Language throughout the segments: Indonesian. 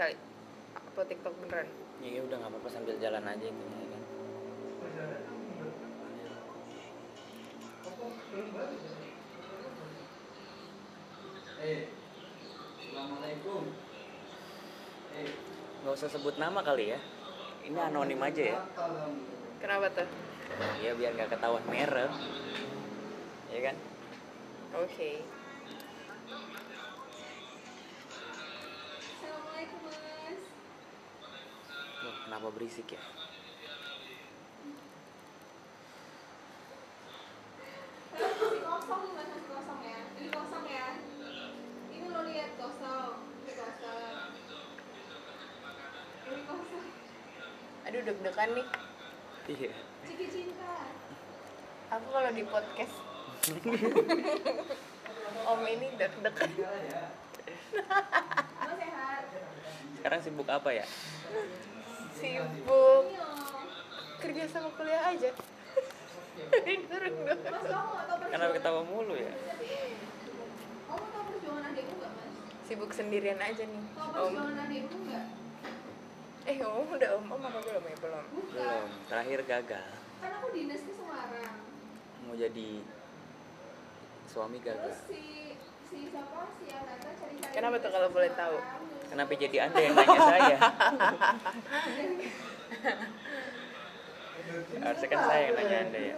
kali upload TikTok beneran? Ya udah nggak apa-apa sambil jalan aja gitu ya kan? Eh, Assalamualaikum. Eh, nggak usah sebut nama kali ya. Ini anonim aja ya. Kenapa tuh? Ya biar nggak ketahuan merek ya kan? Oke. Assalamualaikum kosong. Ini kosong. aduh deg-degan nih. Iya. Ciki cinta. aku kalau di podcast. Om ini deg-degan. Sekarang sibuk apa ya sibuk. Kerja sama kuliah aja. Kenapa perjuangan? ketawa mulu ya? Kamu tahu perjuangan adikmu nggak mas? sibuk sendirian aja nih. Tahu om adikmu eh om udah om. Om apa belum ya? Belum. Bukan. belum. Terakhir gagal. Kan aku dinas ke Semarang. mau jadi suami Terus gagal si Kenapa tuh kalau boleh tahu? Kenapa jadi anda yang nanya saya? Harusnya kan saya yang nanya anda ya.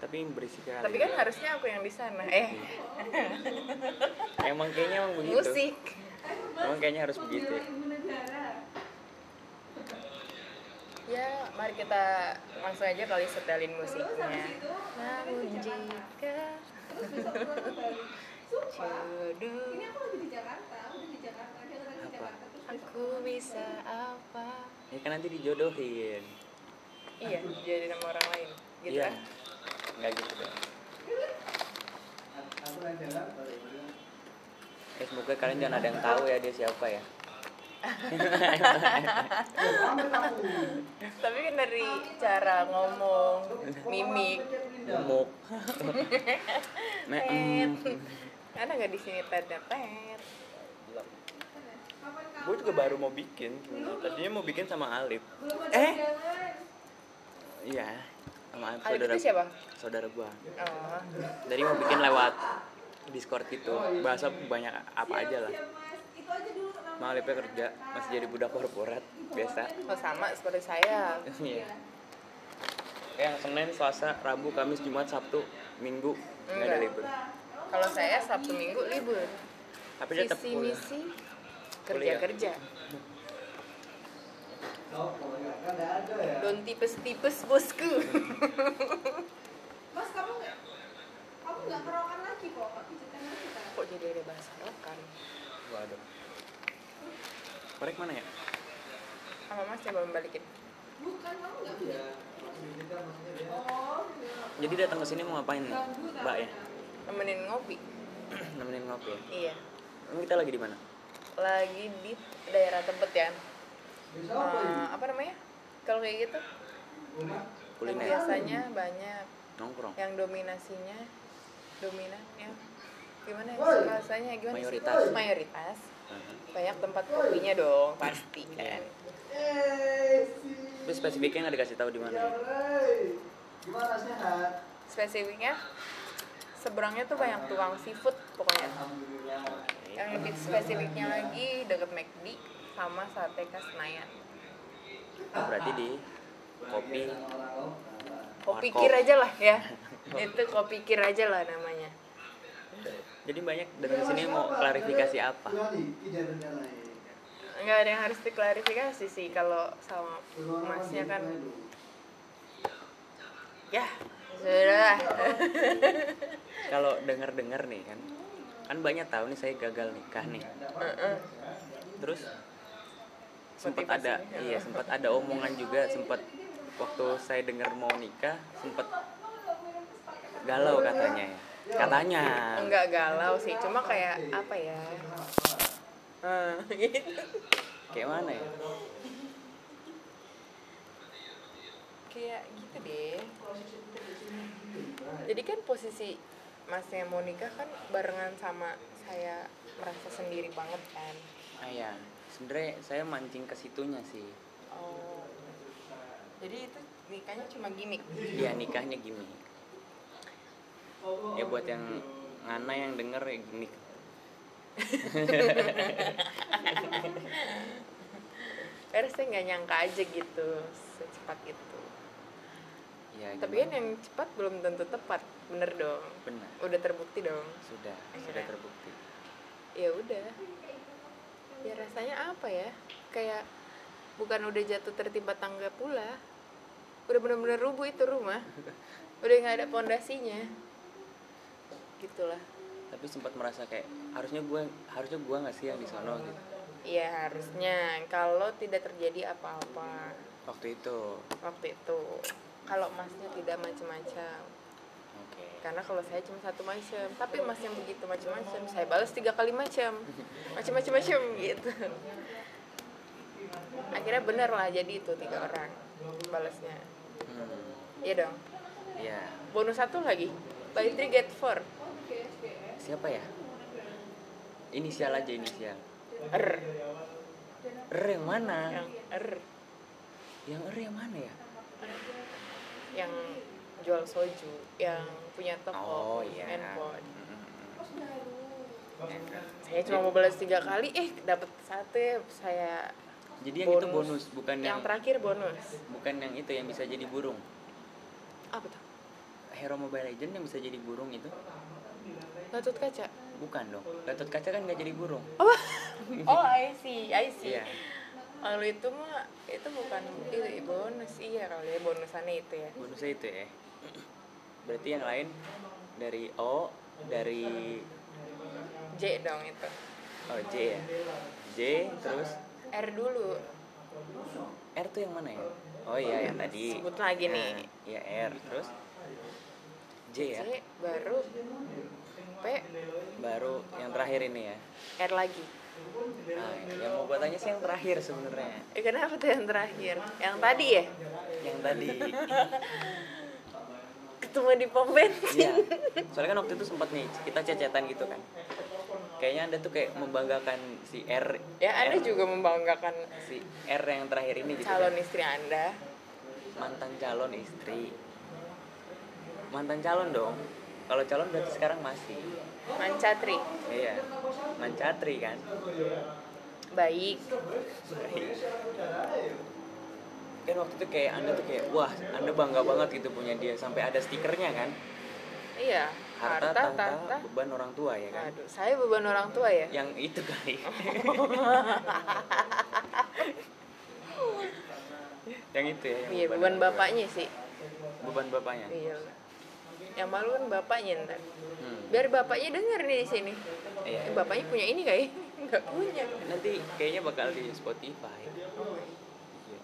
Tapi berisik kali tapi kan harusnya aku yang di sana eh. Emang kayaknya emang begitu. Musik. Emang kayaknya harus begitu ya. Ya mari kita langsung aja kali setelin musiknya. Namun jika Sumpah. Ini aku lagi di Jakarta, aku udah di Jakarta, dia lagi di Apa? Jakarta. Terus besok aku bisa apa ya kan nanti dijodohin iya jadi nama orang lain gitu iya kan nggak gitu dong eh semoga kalian jangan ada yang tahu ya dia siapa ya tapi kan dari cara ngomong mimik Gemuk. Me- tet em. Ada nggak di sini Kapan kamu? gue juga baru mau bikin tadinya mau bikin sama Alif Belum Eh? iya sama Alif saudara itu siapa? saudara gua. Oh. Dari mau bikin lewat Discord gitu. Bahasa banyak apa aja lah. Mau Alifnya kerja masih jadi budak korporat biasa. Oh sama seperti saya. Iya. Yang Senin, Selasa, Rabu, Kamis, Jumat, Sabtu, Minggu nggak ada libur kalau saya sabtu minggu libur. Tapi tetap visi kuliah. misi kerja kerja don tipes tipes bosku. Mas kamu nggak kamu nggak kerokan lagi kok, kok jadi ada bahasa rokan waduh. Korek mana ya? Sama mas coba membalikin Bukan kamu nggak punya. Iya, maksudnya maksudnya dia. Iya. jadi datang ke sini mau ngapain mbak ya nemenin ngopi. Nemenin ngopi. Ya iya. Emang kita lagi di mana? Lagi di daerah tebet ya. Bisa apa Eh, namanya? Kalau kayak gitu. Yang kuliner. Biasanya banyak. Nongkrong. Yang dominasinya dominan ya. Gimana ya? Woi. bahasanya gimana sih? Mayoritas. mayoritas. Aha. banyak tempat kopinya dong pasti kan. Eh, tapi spesifiknya nggak dikasih tahu di mana ya? Hey. Gimana sehat? spesifiknya seberangnya tuh banyak tukang seafood pokoknya. Yang lebih spesifiknya lagi deket McD sama sate khas Senayan. Oh, berarti di kopi kopi kir aja lah ya. Itu kopi kir aja lah namanya. Jadi banyak ke sini mau klarifikasi apa? Nggak ada yang harus diklarifikasi sih kalau sama masnya kan. Ya sudah kalau dengar dengar nih kan kan banyak tahu nih saya gagal nikah nih. Terus sempat ada iya sempat ada omongan juga sempat waktu saya dengar mau nikah sempat galau katanya ya. Katanya. Enggak galau sih cuma kayak apa ya? Gitu. kayak mana ya? Kayak gitu deh jadi kan posisi masnya mau nikah kan barengan sama saya merasa sendiri banget kan? Ah ya sebenarnya saya mancing ke situnya sih. Oh. Jadi itu nikahnya cuma gimmick? Iya nikahnya gini ya buat yang ngana yang denger ya gini karena saya nggak nyangka aja gitu secepat itu ya tapi kan yang cepat belum tentu tepat. Bener dong. Benar udah terbukti dong. Sudah Iya. sudah terbukti. Ya udah. Ya rasanya apa ya? Kayak bukan udah jatuh tertimpa tangga pula. Udah bener-bener rubuh itu rumah. Udah nggak ada pondasinya. Gitulah. Tapi sempat merasa kayak harusnya gue harusnya gue nggak sih yang di sono gitu. Iya harusnya. Kalau tidak terjadi apa-apa. Waktu itu. Waktu itu kalau emasnya tidak macam-macam oke. Karena kalau saya cuma satu macam tapi emas yang begitu macam-macam saya balas tiga kali macam macam-macam macam gitu. Akhirnya bener lah jadi itu tiga orang balasnya. Hmm. iya dong. Ya bonus satu lagi. Buy three get four. Siapa ya? Inisial aja inisial. R. R yang mana? Yang R. Yang R yang mana ya yang jual soju yang punya toko oh iya. handphone. Mm. saya cuma mau balas tiga kali eh dapat satu ya saya jadi yang itu bonus. bukan yang yang terakhir bonus. Bukan yang itu yang bisa jadi burung. Apa tuh? Hero mobile legend yang bisa jadi burung itu? Gatut kaca. Bukan dong. Gatot kaca kan nggak jadi burung. Oh oh I see I see. Iya kalau itu mah itu bukan itu bonus. Iya kalau ya bonusannya itu ya. Bonusnya itu ya. Berarti yang lain dari O dari J dong itu. Oh J ya. J terus? R dulu. R tuh yang mana ya? Oh iya yang tadi. Sebut lagi Nah, nih. iya R. Terus? J ya? J baru P. Baru yang terakhir ini ya. R lagi nah yang mau gue tanya sih yang terakhir sebenarnya eh, kenapa tuh yang terakhir yang tadi ya yang tadi ketemu di pom bensin Iya. Soalnya kan waktu itu sempat nih kita cecetan gitu kan. Kayaknya anda tuh kayak membanggakan si R. ya anda R, juga membanggakan si R yang terakhir ini gitu. calon kan. istri anda Mantan calon istri. Mantan calon dong. Kalau calon berarti sekarang masih. mancatri Iya. Mancatri kan. baik Kan waktu itu kayak anda tuh kayak wah anda bangga banget gitu punya dia sampai ada stikernya kan. iya Harta, harta tahta beban orang tua ya kan. aduh saya beban orang tua ya Yang itu kali. yang itu ya. yang iya beban tua. bapaknya sih Beban bapaknya. iya yang malu kan bapaknya ntar Hmm. biar bapaknya denger nih di sini Iya. Eh, bapaknya punya ini kayak nggak punya Nanti kayaknya bakal di Spotify. Iya.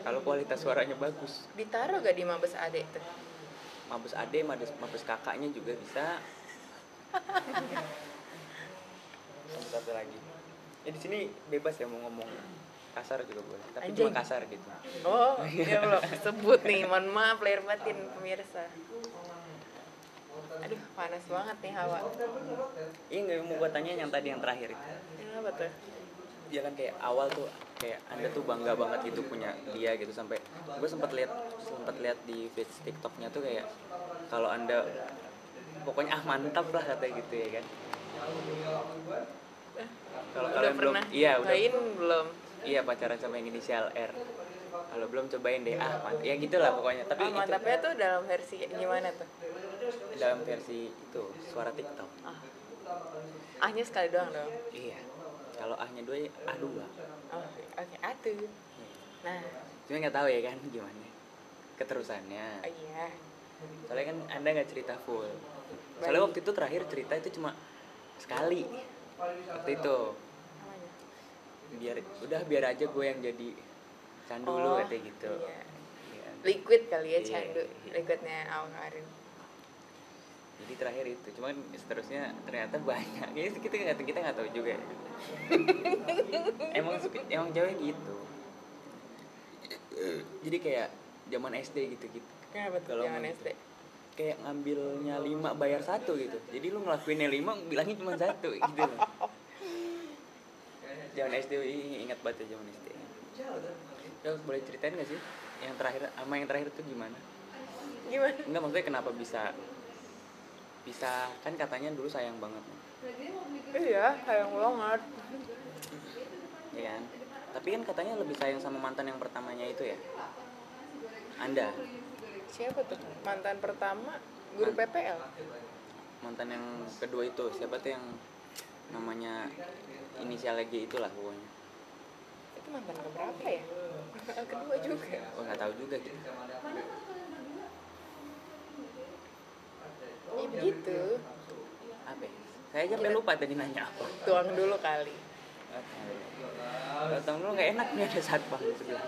Kalau kualitas suaranya bagus, ditaruh gak di mabes adek tuh mabes ade, mabes, mabes kakaknya juga bisa. Satu lagi. Ya di sini bebas ya mau ngomong kasar juga boleh, tapi cuma Anjing. kasar gitu. oh ya Allah sebut nih mohon maaf lahir batin pemirsa aduh panas banget nih hawa. Iya nggak mau gue tanya yang tadi yang terakhir. Itu. ini apa tuh? Dia kan kayak awal tuh kayak anda tuh bangga banget gitu punya dia gitu sampai gue sempat lihat sempat lihat di feed TikToknya tuh kayak kalau anda pokoknya ah mantap lah katanya gitu ya kan. Kalau udah kalian belum iya udah. belum? Iya pacaran sama yang inisial R. Kalau belum cobain deh ah man- ya gitulah pokoknya tapi oh, itu mantapnya tuh dalam versi gimana tuh dalam versi itu suara TikTok. Ah. Ahnya sekali doang dong? Iya. Kalau ahnya dua ah dua. Oh oke atuh nah. Cuma nggak tahu ya kan gimana keterusannya. Oh iya. Soalnya kan anda nggak cerita full. Soalnya Baik. waktu itu terakhir cerita itu cuma sekali. Waktu itu. Biar udah biar aja gue yang jadi candu lu Oh, katanya gitu. iya. Iya. liquid kali ya Iya, candu. iya. liquidnya awkarin jadi terakhir itu cuman seterusnya ternyata banyak. Ya kita nggak kita nggak tahu juga. Ya. emang emang cewek gitu. Jadi kayak zaman SD gitu gitu. Kenapa tuh Kalau mau SD kayak ngambilnya lima bayar satu gitu. Jadi lu ngelakuinnya lima bilangnya cuma satu gitu loh. Zaman SD ingat banget ya zaman SD ya boleh ceritain gak sih yang terakhir sama yang terakhir itu gimana? Gimana? Enggak maksudnya kenapa bisa bisa. Kan katanya dulu sayang banget. Iya sayang banget. Ya kan? Tapi kan katanya lebih sayang sama mantan yang pertamanya itu ya? Anda? Siapa tuh? Mantan pertama guru Man- PPL mantan yang kedua itu. Siapa tuh yang namanya inisialnya G itulah pokoknya. Itu mantan keberapa ya? Kedua juga. Oh nggak tahu juga gitu ya begitu apa ya? Saya aja sampai lupa tadi nanya apa. Tuang dulu kali. Datang dulu nggak enak nih ada saat bang sebelah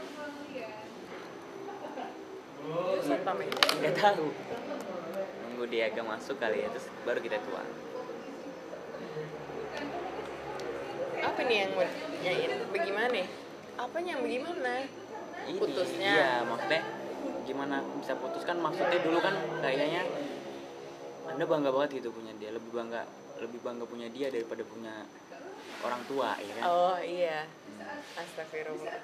satpam itu nggak tahu. Nunggu dia agak masuk kali ya terus baru kita tuang. Apa nih yang nyanyiin? Bagaimana apanya? Yang bagaimana? Ini Putusnya. iya maksudnya gimana bisa putus? Kan maksudnya dulu kan kayaknya anda bangga banget gitu punya dia lebih bangga lebih bangga punya dia daripada punya orang tua ya kan? Oh iya. Astagfirullah.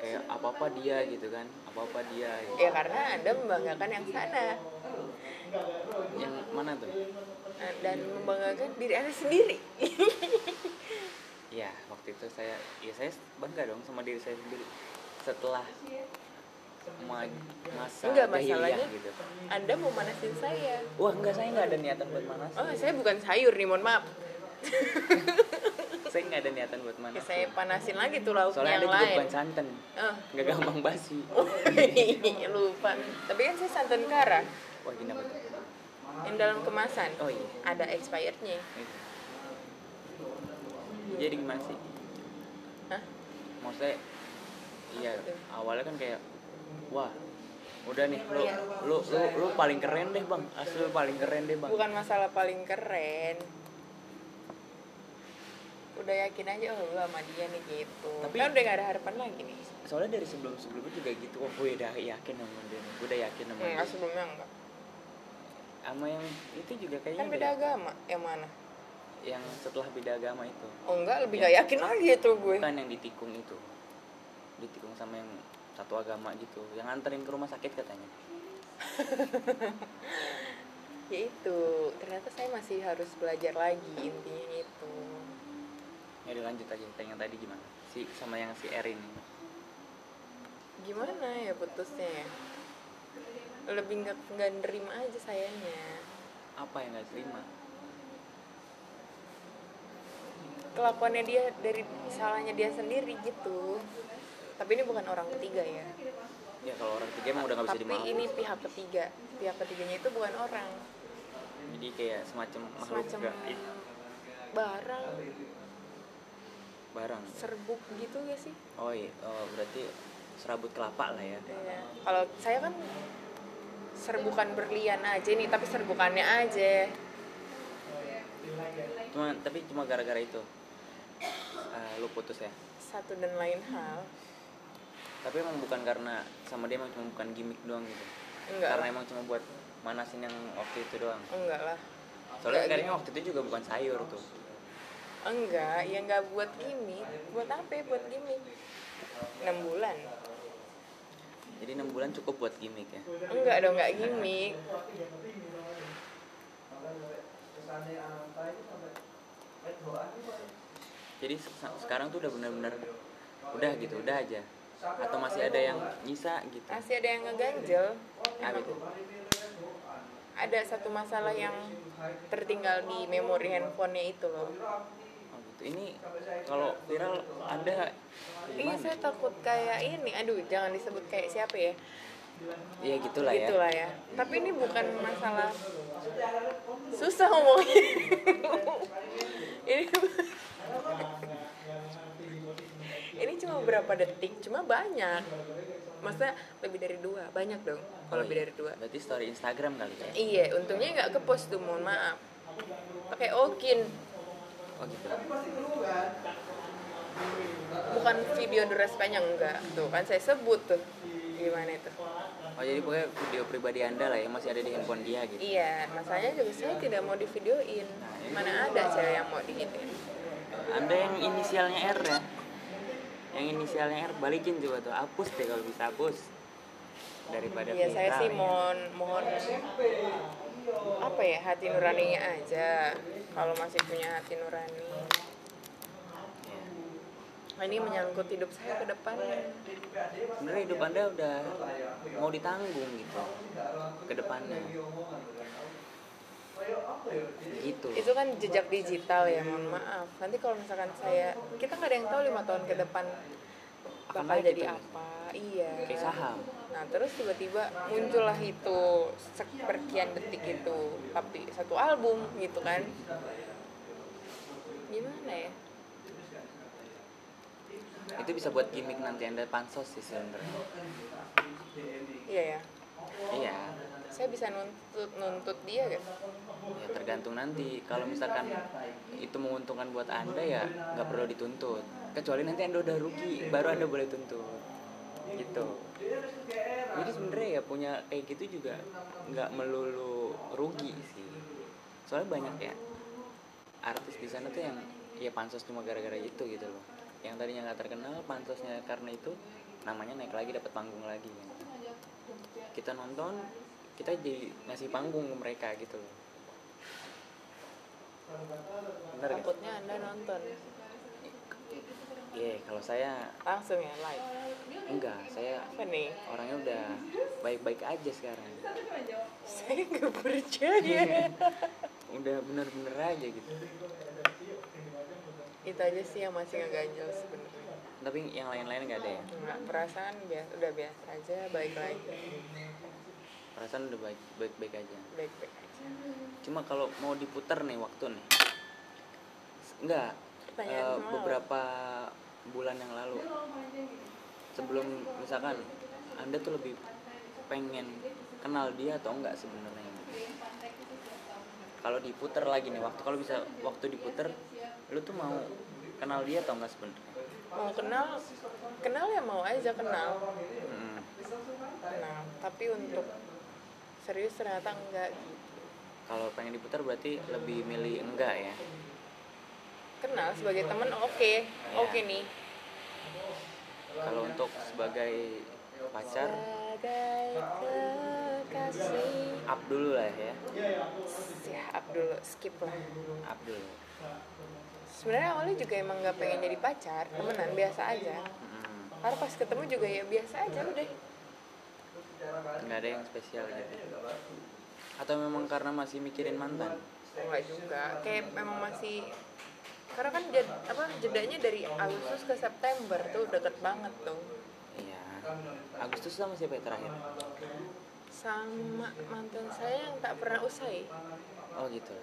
Kayak apa apa dia gitu kan apa apa dia gitu. ya karena anda membanggakan yang sana. Yang mana tuh? Nah, dan membanggakan diri anda sendiri. Ya waktu itu saya ya saya bangga dong sama diri saya sendiri. Setelah masa Enggak, masalahnya- gitu. Anda mau manasin saya. Wah enggak saya nggak ada niatan buat manas oh saya bukan sayur nih mohon maaf. Saya nggak ada niatan buat manas Oke, saya panasin lagi tuh lauknya soalnya yang ada juga lain. bukan santan. Oh. nggak gampang basi. Oh, lupa. Tapi kan saya santan kara. Wah gini apa tuh? Yang dalam kemasan. Oh iya. Ada expirednya. Itu. jadi gimana sih? Hah? maksudnya iya awalnya kan kayak wah udah nih lu Iya. lu lu lu paling keren deh bang. Asli lu paling keren deh bang. Bukan masalah paling keren. Udah yakin aja oh lu sama dia nih gitu. Tapi- kan udah gak ada harapan lagi nih. Soalnya dari sebelum sebelumnya juga gitu oh gue udah yakin sama dia nih. gue udah yakin sama dia. enggak sebelumnya enggak. Sama yang itu juga kayaknya kan beda agama yang mana? Yang setelah beda agama itu. Oh enggak lebih Ya. gak yakin lagi itu gue. Bukan yang ditikung itu. Ditikung sama yang satu agama gitu yang nganterin ke rumah sakit katanya. Ya itu ternyata saya masih harus belajar lagi intinya itu. Ya dilanjut aja tanya yang tadi gimana? Si sama yang si Erin gimana ya putusnya ya? Lebih nggak nggak nerima aja sayanya. Apa yang nggak terima? Kelakuannya dia dari salahnya dia sendiri gitu tapi ini bukan orang ketiga ya. Ya kalau orang ketiga emang udah nggak bisa tapi dimaafin ini pihak ketiga. Pihak ketiganya itu bukan orang. Jadi kayak semacam makhluk semacam gaib barang. Barang. Serbuk gitu ya sih? Oh iya oh, berarti serabut kelapa lah ya. Iya. kalau saya kan serbukan berlian aja nih tapi serbukannya aja. Cuma tapi cuma gara-gara itu. Eh, lu putus ya? Satu dan lain hal tapi emang bukan karena sama dia emang cuma bukan gimmick doang gitu. Enggak. Karena lah emang cuma buat manasin yang waktu itu doang. Enggak lah. Soalnya Enggak waktu itu juga bukan sayur tuh. Enggak ya enggak buat gimmick. Buat apa ya? Buat gimmick. Enam bulan. Jadi enam bulan cukup buat gimmick ya? Enggak dong enggak gimmick. Jadi se- sekarang tuh udah benar-benar udah gitu udah aja atau masih ada yang nyisa gitu? Masih ada yang ngeganjel. Apa itu ada satu masalah yang tertinggal di memori handphonenya itu loh. Oh gitu. Ini kalau viral ada iya saya takut kayak ini. Aduh jangan disebut kayak siapa ya. Ya gitulah ya. Gitulah ya. Tapi ini bukan masalah susah ngomongnya ini ini cuma berapa detik cuma banyak. Masa lebih dari dua banyak dong kalau Oh, lebih iya. dari dua. berarti story Instagram kali ya? Iya untungnya nggak ke post tuh mohon maaf. Pakai okin. Oh gitu. Bukan video durasi panjang enggak. Tuh kan saya sebut tuh gimana itu. Oh jadi pokoknya video pribadi anda lah yang masih ada di handphone dia gitu. Iya masalahnya juga saya tidak mau divideoin. Mana ada cewek yang mau digituin anda yang inisialnya R ya yang inisialnya R balikin coba tuh. Hapus deh kalau bisa hapus. Daripada ya saya sih mohon mohon apa ya hati nuraninya aja. Kalau masih punya hati nurani. Ya. Nah, ini menyangkut hidup saya ke depannya sebenarnya hidup anda udah mau ditanggung gitu ke depannya gitu. Itu kan jejak digital ya mohon maaf. Nanti kalau misalkan saya kita nggak ada yang tahu lima tahun ke depan bakal jadi gitu ya? apa. Iya. Kayak saham. Nah terus tiba-tiba muncullah itu seperkian detik itu tapi satu album gitu kan. Gimana ya? Itu bisa buat gimmick nanti anda pansos sih sebenarnya. Iya ya? Iya saya bisa nuntut nuntut dia gak ya tergantung nanti. Kalau misalkan itu menguntungkan buat anda ya nggak perlu dituntut. Kecuali nanti anda udah rugi baru anda boleh tuntut. Gitu. Jadi sebenarnya ya punya kayak gitu juga nggak melulu rugi sih. Soalnya banyak ya artis di sana tuh yang ya pansos cuma gara-gara itu gitu loh. Yang tadinya nggak terkenal pansosnya karena itu namanya naik lagi dapat panggung lagi. Kan. kita nonton kita jadi ngasih panggung ke mereka gitu loh bener gak? takutnya anda nonton Iya, kalau saya langsung ya live enggak, saya apa nih orangnya udah baik-baik aja sekarang. saya nggak percaya Udah bener-bener aja gitu. itu aja sih yang masih ngeganjel sebenarnya Tapi yang lain-lain nggak ada ya. nggak perasaan biasa udah biasa aja baik lagi Perasaan udah baik baik-baik aja. baik baik aja Cuma kalau mau diputar nih waktu nih. Enggak. Malu. beberapa bulan yang lalu sebelum misalkan anda tuh lebih pengen kenal dia atau enggak sebenarnya kalau diputer lagi nih waktu kalau bisa waktu diputer lu tuh mau kenal dia atau enggak sebenarnya mau kenal kenal ya mau aja kenal Mm-mm. kenal tapi untuk serius ternyata enggak kalau pengen diputar berarti lebih milih enggak ya? Kenal sebagai temen oke oke nih. Kalau untuk sebagai pacar? Sebagai kekasih. Up dulu lah ya. Ya Abdul skip lah. Up dulu. Sebenarnya awalnya juga emang nggak pengen jadi pacar temenan biasa aja. Mm-mm. karena pas ketemu juga ya biasa aja udah nggak ada yang spesial gitu. atau memang karena masih mikirin mantan? Enggak juga. Kayak memang masih karena kan jed, apa jedanya dari Agustus ke September tuh deket banget tuh. Iya. Agustus sama siapa terakhir? Sama mantan saya yang tak pernah usai. Oh gitu.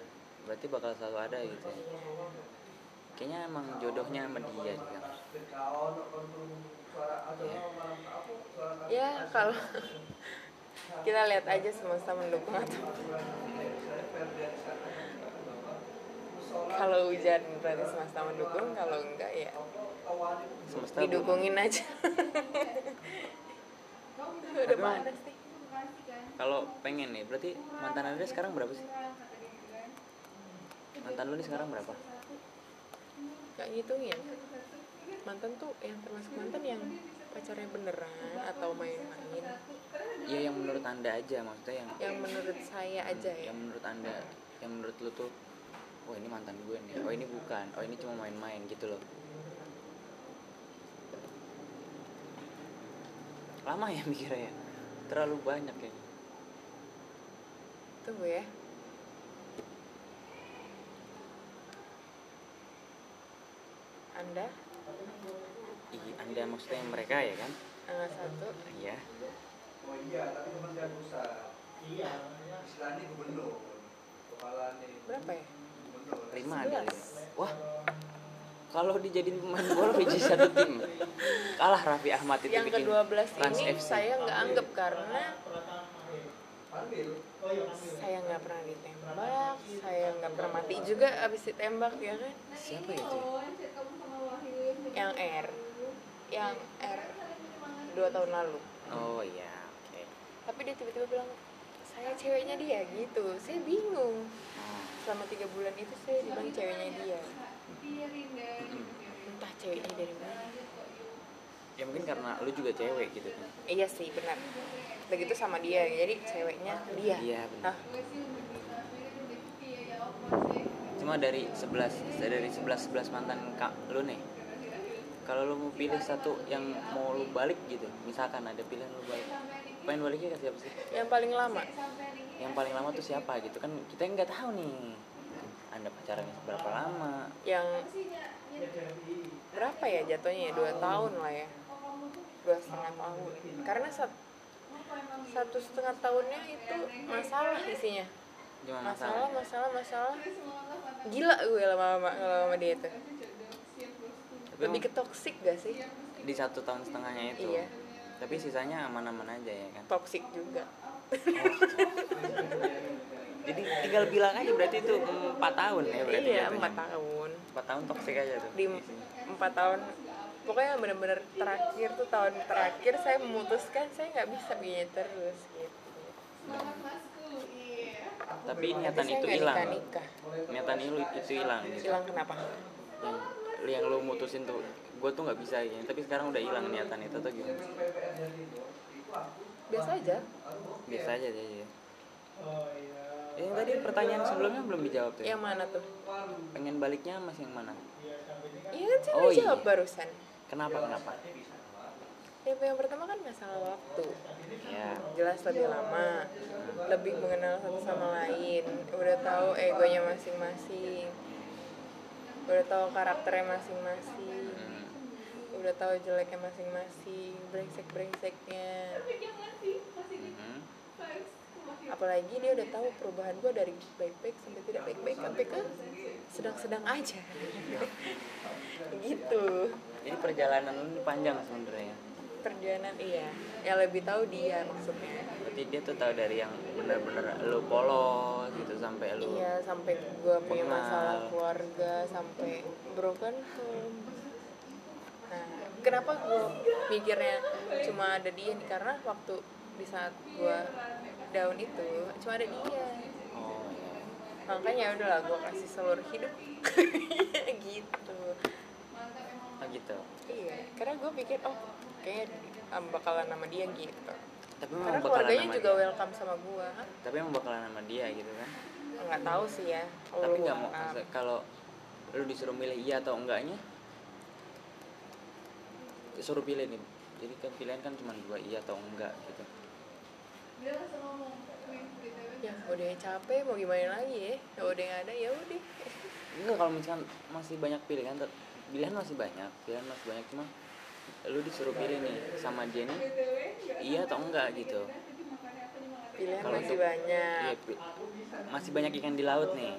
Berarti bakal selalu ada gitu ya. Kayaknya emang jodohnya sama dia Kang. Ya ya kalau kita lihat aja semesta mendukung atau kalau hujan berarti semesta mendukung kalau enggak ya. semesta didukungin aja. Udah Tapi emang- panas nih. Kalau pengen nih berarti mantan anda sekarang berapa sih? Mantan lu nih sekarang berapa? Nggak ngitungin mantan tuh yang termasuk mantan yang pacarnya beneran atau main-main? Ya yang menurut anda aja maksudnya yang yang menurut saya aja ya? Yang menurut anda yang menurut lu tuh oh ini mantan gue nih. Oh ini bukan. Oh ini cuma main-main gitu loh. Lama ya mikirnya ya? Terlalu banyak ya? Tunggu ya. Anda Ih, anda maksudnya mereka ya kan tanggal satu iya Oh iya, tapi Kementerian Pusat. Iya. Istilahnya gubernur. Kepala nih berapa ya gubernur. lima ada wah kalau dijadiin pemain bola biji satu tim kalah Raffi Ahmad itu yang bikin ke-12 Trans ini FC. saya nggak anggap karena Panggil. saya nggak pernah ditembak saya nggak pernah mati juga abis ditembak ya kan siapa itu yang R yang R. Dua tahun lalu. Oh iya oke. Tapi dia tiba-tiba bilang saya ceweknya dia gitu. Saya bingung. Selama tiga bulan itu saya dibilang ceweknya dia. Entah ceweknya dari mana. Ya mungkin karena lu juga cewek gitu kan? Iya sih benar. Begitu sama dia jadi ceweknya dia. Iya, benar. Hah? cuma dari 11 dari 11 11 mantan kak lu nih kalau lu mau pilih satu yang mau lu balik gitu misalkan ada pilihan lu balik pengen baliknya ke siapa sih? Yang paling lama? Yang paling lama tuh siapa gitu? Kan kita nggak tahu nih. Anda pacarannya berapa lama? Yang berapa ya jatuhnya ya? Dua tahun lah ya. Dua setengah tahun. Karena sat- satu setengah tahunnya itu masalah isinya. Gimana masalah masalah masalah masalah. Gila gue lama-lama kalau sama dia tuh lebih ke toxic gak sih? Di satu tahun setengahnya itu. Iya. tapi sisanya aman-aman aja ya kan? Toxic juga. Jadi tinggal bilang aja berarti itu empat tahun ya berarti iya empat tahun. Empat tahun toksik aja tuh. Di isinya. empat tahun. Pokoknya bener-bener terakhir tuh tahun terakhir saya memutuskan saya nggak bisa begini terus gitu. Tapi Tapi niatan itu hilang. niatan itu itu hilang gitu. Hilang kenapa yang lu mutusin tuh gue tuh nggak bisa gini tapi sekarang udah hilang niatan itu tuh gimana? Biasa aja. Biasa aja aja ya yang tadi pertanyaan sebelumnya belum dijawab tuh ya? yang mana tuh? Pengen baliknya masih yang mana? Iya kan saya Oh, jawab iya. barusan. Kenapa kenapa? Yang, yang pertama kan masalah waktu. Ya jelas lebih lama lebih mengenal satu sama lain. Udah tahu egonya masing-masing udah tahu karakternya masing-masing. Hmm, udah tahu jeleknya masing-masing brengsek brengseknya mhm. apalagi dia udah tahu perubahan gue dari baik-baik sampai tidak baik-baik sampai ke sedang-sedang aja. Gitu. Jadi perjalanan lu panjang sebenarnya. Perjalanan iya. Yang lebih tahu dia maksudnya berarti dia tuh tahu dari yang bener-bener lu polos gitu sampai lu iya sampai gue punya masalah keluarga sampai broken home. Nah kenapa gue mikirnya cuma ada dia nih? Karena waktu di saat gue down itu cuma ada dia. Oh iya. Makanya udahlah gue kasih seluruh hidup gitu. Oh gitu. Iya karena gue pikir oh kayaknya um, bakalan nama dia gitu tapi memang karena bakalan keluarganya sama juga dia. welcome sama gue tapi emang bakalan sama dia gitu kan? Nggak tahu sih ya kalau tapi nggak mau kalau lu disuruh milih iya atau enggaknya? Suruh pilih nih. Jadi kan pilihan kan cuma dua iya atau enggak gitu. Ya udah capek mau gimana lagi ya? Ya udah nggak ada ya udah. Enggak kalau misalkan masih banyak pilihan pilihan masih banyak pilihan masih banyak cuma lu disuruh pilih nih sama Jenny? Iya atau enggak gitu? Pilihan Kalau masih untuk- banyak. Iya, pi- masih banyak ikan di laut nih.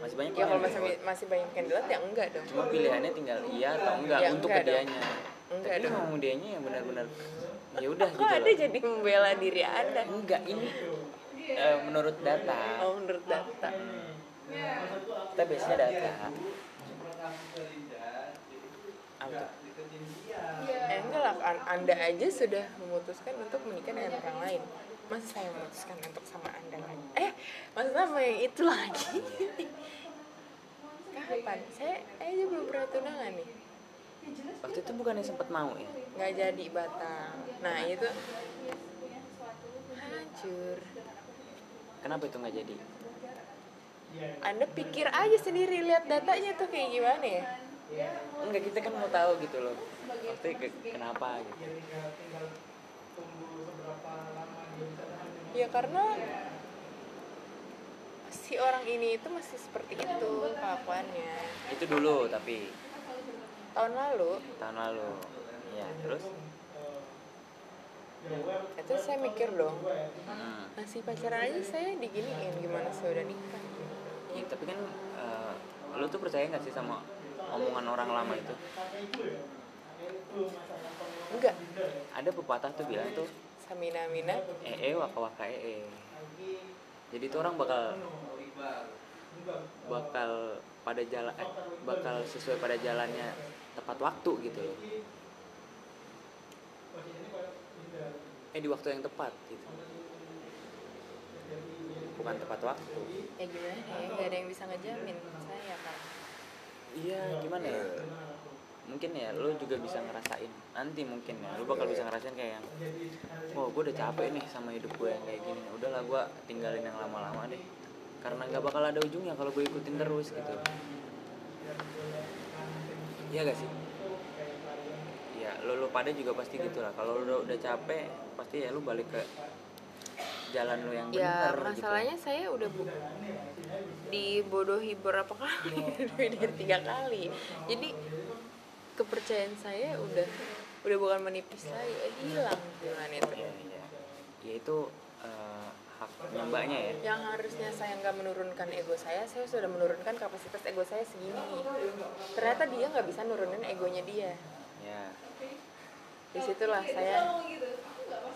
Masih banyak ya ikan kalau di masih laut. masih banyak yang dilihat ya enggak dong. Cuma pilihannya tinggal iya atau enggak Ya, untuk enggak kedianya. Enggak tapi dong. mau dianya yang benar-benar ya udah gitu ada jadi membela diri anda? Enggak ini eh, menurut data. Oh menurut data. Kita biasanya data? Eh, enggak lah an- anda aja sudah memutuskan untuk menikah dengan orang lain. Masa saya memutuskan untuk sama anda lagi? Eh masa sama yang itu lagi. Kapan? Saya aja belum pernah tunangan nih. Waktu itu bukannya sempat mau ya? Nggak jadi batang nah itu hancur. Kenapa itu nggak jadi? Anda pikir aja sendiri lihat datanya tuh kayak gimana ya enggak kita kan mau tahu gitu loh. Pasti ke- kenapa gitu. Ya karena si orang ini itu masih seperti itu kelakuannya itu dulu tapi tahun lalu. Tahun lalu. Ya terus? Itu saya mikir dong. Hmm. masih pacaran aja saya diginiin gimana saya udah nikah. Iya, tapi kan eh, lu tuh percaya nggak sih sama omongan orang lama itu. Enggak. Ada pepatah tuh bilang tuh samina mina ee waka waka ee. Jadi tuh orang bakal bakal pada jalan eh, bakal sesuai pada jalannya tepat waktu gitu loh. Eh di waktu yang tepat gitu. Bukan tepat waktu. Ya gimana ya? Nggak ada yang bisa ngejamin. Saya kan iya gimana ya? Mungkin ya lu juga bisa ngerasain. Nanti mungkin ya lu bakal bisa ngerasain kayak yang oh gue udah capek nih sama hidup gue yang kayak gini. Udahlah gue tinggalin yang lama-lama deh. Karena nggak bakal ada ujungnya kalau gue ikutin terus gitu. Iya gak sih? Ya lu lu pada juga pasti gitu lah kalau lu udah, udah capek pasti ya lu balik ke jalan lu yang ya benar gitu. masalahnya saya udah bu dibodohi berapa kali dari tiga kali. Jadi kepercayaan saya udah udah bukan menipis lagi eh, hilang gimana itu. Ya, ya. ya itu eh, haknya mbaknya ya. Yang harusnya saya nggak menurunkan ego saya saya sudah menurunkan kapasitas ego saya segini. Ternyata dia nggak bisa nurunin egonya dia. Ya. Di situlah saya gitu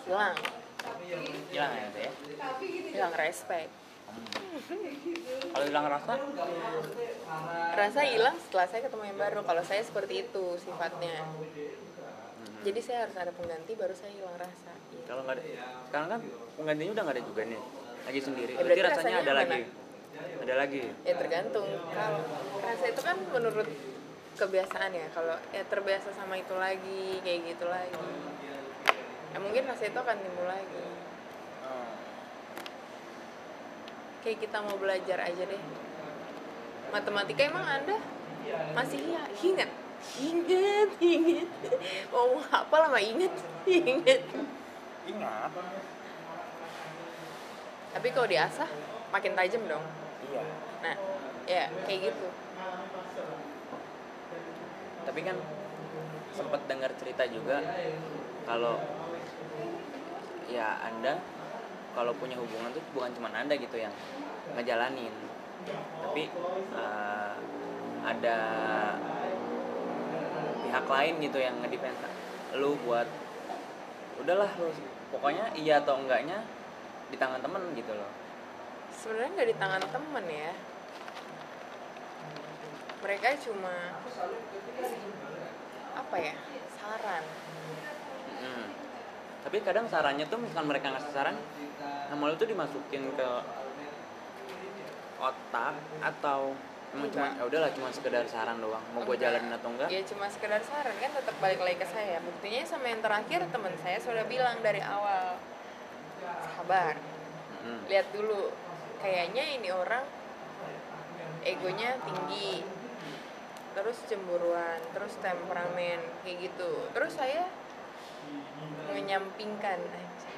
hilang hilang ya itu ya. Gitu hilang respect Hmm. kalau hilang rasa? Rasa hilang setelah saya ketemu yang baru. Kalau saya seperti itu sifatnya. Hmm. jadi saya harus ada pengganti baru saya hilang rasa. Kalau nggak ada sekarang kan penggantinya udah nggak ada juga nih. Lagi sendiri. Ya, berarti berarti rasanya rasanya ada mana? lagi. Ada lagi. Ya tergantung. Kalau rasa itu kan menurut kebiasaan ya. Kalau ya terbiasa sama itu lagi kayak gitu lagi ya mungkin rasa itu akan timbul lagi. Oh. kayak kita mau belajar aja deh. Matematika emang anda masih ya ingat. Ingat ingat. Mau apa lama? Ingat ingat. Ingat. Tapi kalau diasah makin tajam dong. Iya. Nah ya kayak gitu. Tapi kan sempat dengar cerita juga kalau ya anda kalau punya hubungan tuh bukan cuma anda gitu yang ngejalanin. Tapi eh, ada pihak lain gitu yang ngedefense lu buat udahlah lu pokoknya iya atau enggaknya di tangan temen gitu loh. Sebenarnya nggak di tangan temen ya. Mereka cuma apa ya saran. Tapi kadang sarannya tuh misalkan mereka ngasih saran, nama lu tuh dimasukin ke otak atau emang cuma ya udahlah cuma sekedar saran doang. Mau gue jalanin atau enggak? ya cuma sekedar saran kan tetap balik lagi ke saya buktinya sama yang terakhir teman saya sudah bilang dari awal sabar Mm. lihat dulu kayaknya ini orang egonya tinggi terus cemburuan terus temperamen kayak gitu terus saya menyampingkan aja.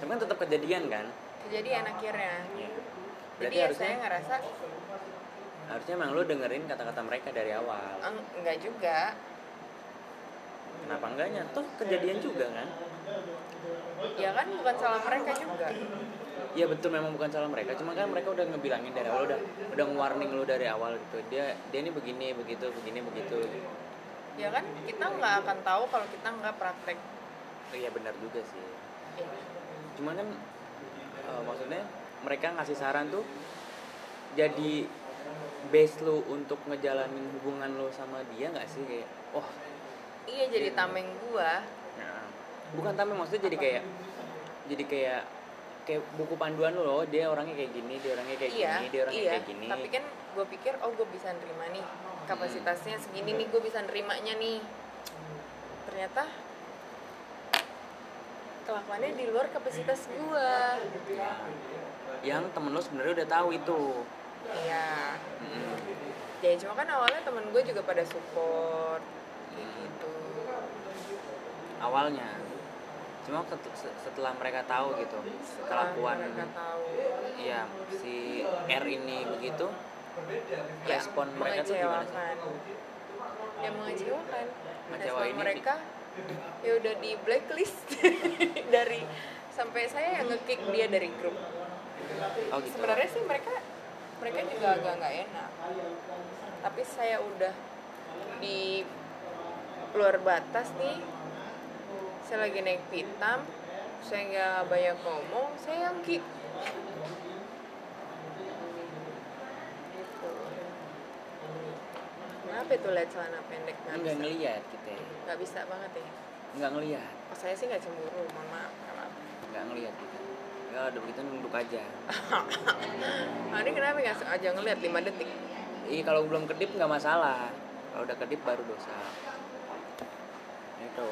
Tapi kan tetap kejadian kan? kejadian akhirnya Berarti jadi ya harusnya saya ngerasa harusnya emang lu dengerin kata-kata mereka dari awal. "Eng- enggak juga Kenapa enggaknya? Tuh kejadian juga kan? ya kan bukan salah mereka juga Iya betul memang bukan salah mereka, cuma kan mereka udah ngebilangin dari awal udah udah nge-warning lu dari awal gitu. Dia dia ini begini, begitu, begini, begitu. Ya kan kita nggak akan tahu kalau kita nggak praktek. Oh, Iya benar juga sih. Ya, cuman kan eh, maksudnya mereka ngasih saran tuh jadi base lu untuk ngejalanin hubungan lu sama dia nggak sih? Kayak oh iya jadi tameng gua. Nah, bukan tameng maksudnya jadi kayak jadi kayak kayak buku panduan lu loh. Dia orangnya kayak gini dia orangnya kayak iya gini dia orangnya iya. kayak gini. Tapi kan gue pikir oh gue bisa nerima nih kapasitasnya segini nih gue bisa nerimanya nih. Ternyata kelakuannya di luar kapasitas gue yang temen lu sebenarnya udah tahu itu. Iya. Mm. ya cuma kan awalnya temen gue juga pada support kayak gitu. Awalnya. Cuma setelah mereka tahu gitu setelah kelakuan mereka tahu. iya si R ini begitu ya respon mereka tuh gimana sih? ya mengecewakan. Respon ini. mereka ya udah di blacklist. Dari sampai saya yang ngekick dia dari grup. Oh gitu. Sebenarnya sih mereka mereka juga agak nggak enak. Tapi saya udah di luar batas nih. Saya lagi naik pitam saya nggak banyak ngomong saya yang kick gitu kenapa itu lihat celana pendek? Nggak bisa. ngeliat kita ya. nggak bisa banget ya. Nggak ngeliat. Oh, saya sih nggak cemburu mohon maaf. Nggak ngeliat kita ya udah begitu nunduk aja. Nah, ini kenapa nggak sengaja ngeliat 5 detik? Iya kalau belum kedip nggak masalah. Kalau udah kedip baru dosa. Itu.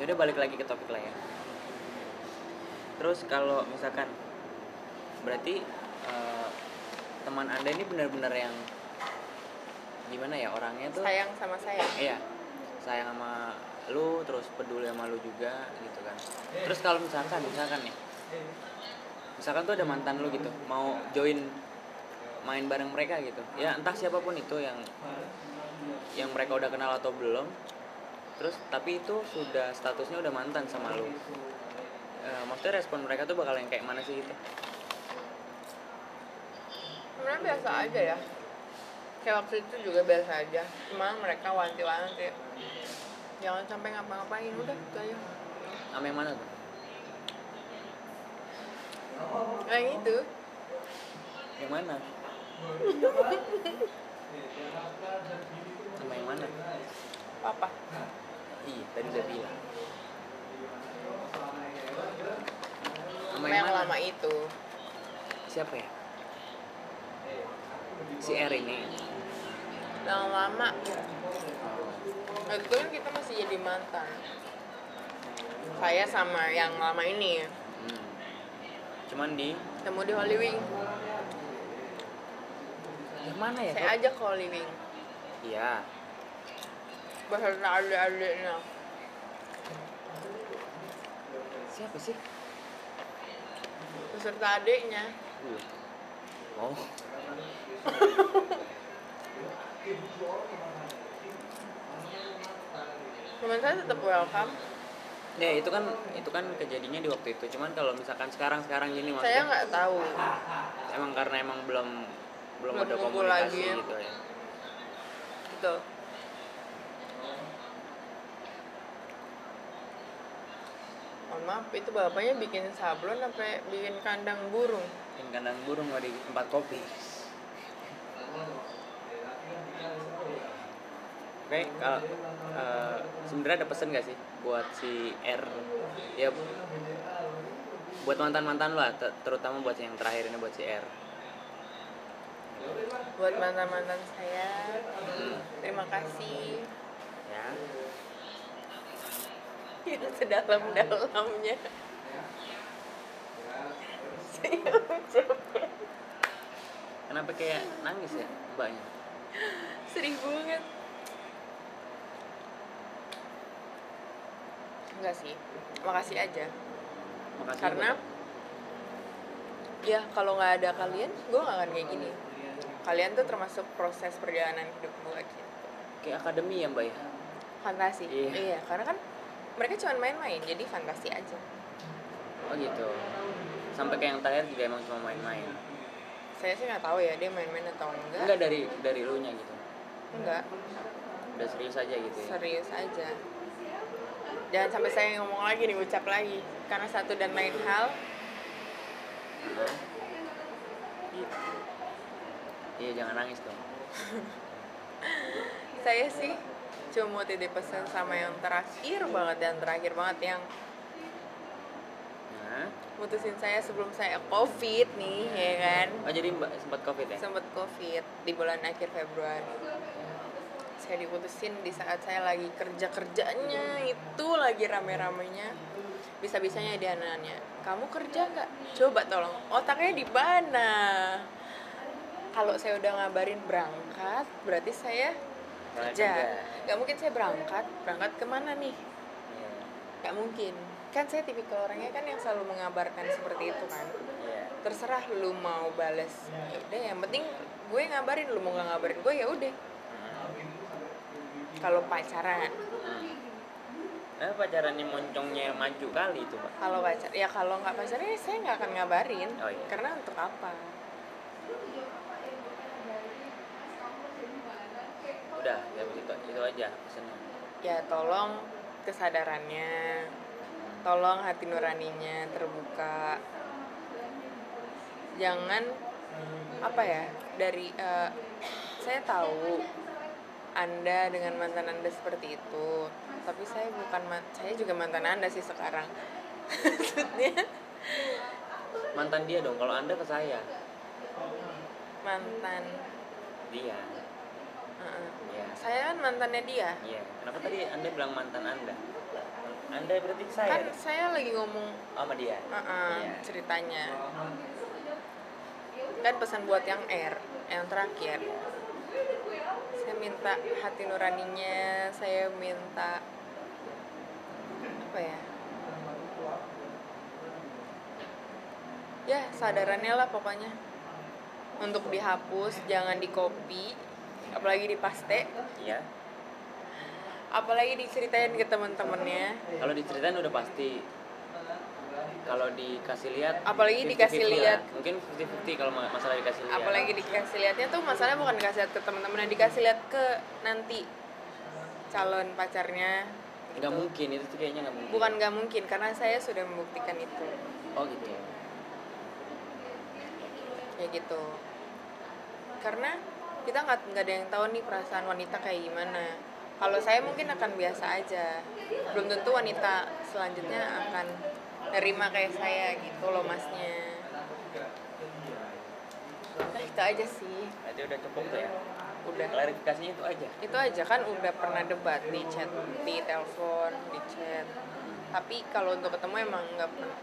Yaudah balik lagi ke topik lah ya terus kalau misalkan berarti eh, teman anda ini benar-benar yang gimana ya orangnya tuh sayang sama saya. Iya sayang sama lu terus peduli sama lu juga gitu kan. Terus kalau misalkan misalkan nih misalkan tuh ada mantan lu gitu mau join main bareng mereka gitu ya entah siapa pun itu yang yang mereka udah kenal atau belum terus tapi itu sudah statusnya udah mantan sama lu. Eh, maksudnya respon mereka tuh bakal yang kayak mana sih gitu? Sebenarnya biasa aja ya kayak waktu itu juga biasa aja. Cuma mereka wanti-wanti jangan sampai ngapa-ngapain udah itu aja. Sama yang mana tuh? Nah itu. Yang mana? Sama yang mana? Apa iya tadi udah bilang. Sama yang yang mana? lama itu. Siapa ya? Si R ini yang lama. Nah, itu kan kita masih jadi mantan. Saya sama yang lama ini. Hmm. cuman di? Ketemu di Holy Wing. Yang mana ya saya ajak ke Holy Wing. Iya. Beserta adik-adiknya siapa sih? Beserta adiknya. Uh. oh teman saya tetap welcome. Ya itu kan itu kan kejadiannya di waktu itu. Cuman kalau misalkan sekarang sekarang gini saya maksudnya nggak tahu. Emang karena emang belum belum, Belum ada komunikasi lagi. gitu ya. Gitu. Mohon maaf itu bapaknya bikin sablon sampai bikin kandang burung. Bikin kandang burung di tempat kopi Oke, kalau eh, sebenarnya ada pesan gak sih buat si R? Ya buat mantan mantan lo lah, ter- terutama buat yang terakhir ini buat si R. buat mantan mantan saya Hmm, terima kasih. Ya, itu sedalam dalamnya saya ucapkan kenapa kayak nangis ya mbaknya? sedih banget enggak sih makasih aja Makasih karena buat- ya kalau nggak ada kalian gue nggak akan kayak gini kalian tuh termasuk proses perjalanan hidup gue gitu kayak akademi ya mbak ya. fantasi Iya. iya karena kan mereka cuma main-main jadi fantasi aja Oh gitu. Sampai kayak yang terakhir juga emang cuma main-main. saya sih nggak tahu ya dia main-main atau enggak Enggak dari dari lu nya gitu. enggak Udah serius aja gitu ya. serius aja jangan sampai saya ngomong lagi nih ucap lagi karena satu dan lain hal Hah? Iya jangan nangis dong. saya sih cuma titip pesan sama yang terakhir banget dan terakhir banget yang Nah, mutusin saya sebelum saya covid nih ya kan oh jadi mbak sempat covid ya? sempat covid di bulan akhir Februari saya diputusin di saat saya lagi kerja kerjanya itu lagi rame ramenya bisa bisanya dia nanya kamu kerja nggak? Coba tolong. Otaknya di mana? Kalau saya udah ngabarin berangkat berarti saya kerja. nggak mungkin saya berangkat. Berangkat ke mana nih? Iya. nggak mungkin. Kan saya tipikal orangnya kan yang selalu mengabarkan seperti itu kan. Iya. terserah lu mau bales. Ya udah yang penting gue ngabarin lu mau nggak ngabarin gue ya udah kalau pacaran. Eh pacaran yang moncongnya maju kali itu pak. kalau pacar ya kalau nggak pacaran ya saya nggak akan ngabarin Oh, iya. karena untuk apa Udah, ya itu itu aja pesannya. ya tolong kesadarannya tolong hati nuraninya terbuka jangan apa ya dari eh, saya tahu anda dengan mantan anda seperti itu tapi saya bukan saya juga mantan anda sih sekarang maksudnya Mantan dia dong. Kalau anda ke saya, mantan dia. Iya. saya kan mantannya dia Iya. Kenapa tadi anda bilang mantan anda? Anda berarti saya kan dong? saya lagi ngomong Oh, sama dia. Heeh, Iya. ceritanya kan pesan buat yang R yang terakhir saya minta hati nuraninya saya minta apa ya ya sadarannya lah pokoknya untuk dihapus jangan di copy apalagi di paste Iya. apalagi diceritain ke teman-temannya Kalau diceritain udah pasti. Kalau dikasih lihat, Apalagi 50-50 dikasih lah. lihat. Mungkin 50-50 kalau ma- masalah dikasih lihat. apalagi dikasih lihatnya tuh masalahnya bukan dikasih lihat ke teman-temannya dikasih lihat ke nanti calon pacarnya nggak mungkin itu tuh kayaknya nggak mungkin. bukan nggak mungkin karena saya sudah membuktikan itu Oh gitu. ya gitu karena kita nggak nggak ada yang tahu nih perasaan wanita kayak gimana kalau saya mungkin akan biasa aja belum tentu wanita selanjutnya akan nerima kayak saya gitu loh masnya nah itu aja sih Berarti udah cukup tuh ya. udah Klarifikasinya itu aja. itu aja kan udah pernah debat di chat di telepon di chat tapi kalau untuk ketemu emang nggak pernah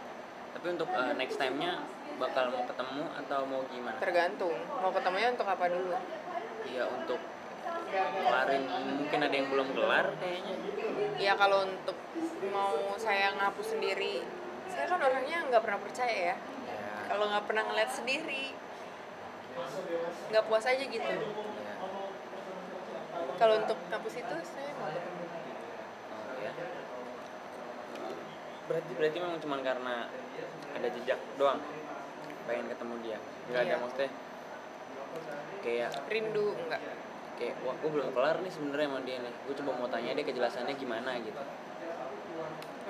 Tapi untuk uh, next time-nya bakal mau ketemu atau mau gimana? tergantung mau ketemunya untuk apa dulu Iya untuk kelarin mungkin ada yang belum kelar kayaknya. ya kalau untuk mau saya ngapus sendiri kan orangnya nggak pernah percaya ya Ya. kalau nggak pernah ngeliat sendiri nggak puas aja gitu ya. kalau untuk ngapus itu saya mau Oh, ya. Berarti berarti memang cuma karena ada jejak doang pengen ketemu dia. Nggak ada Iya. maksudnya kayak rindu enggak kayak wah gue belum kelar nih sebenarnya sama dia nih. Gue coba mau tanya dia kejelasannya gimana gitu.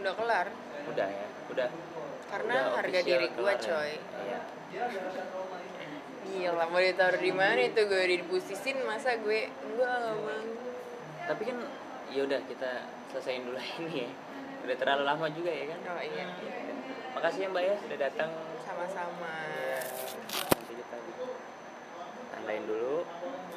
udah kelar Udah ya, udah. Karena udah harga diri ya. coy Iya. Gila, mau ditaruh di mana itu gue dipusisin masa gue enggak nggak mau. Tapi kan ya udah kita selesaiin dulu ini ya. Udah terlalu lama juga ya kan. Oh iya, Makasih ya Mbak ya sudah datang. sama-sama. Nanti kita tandain dulu.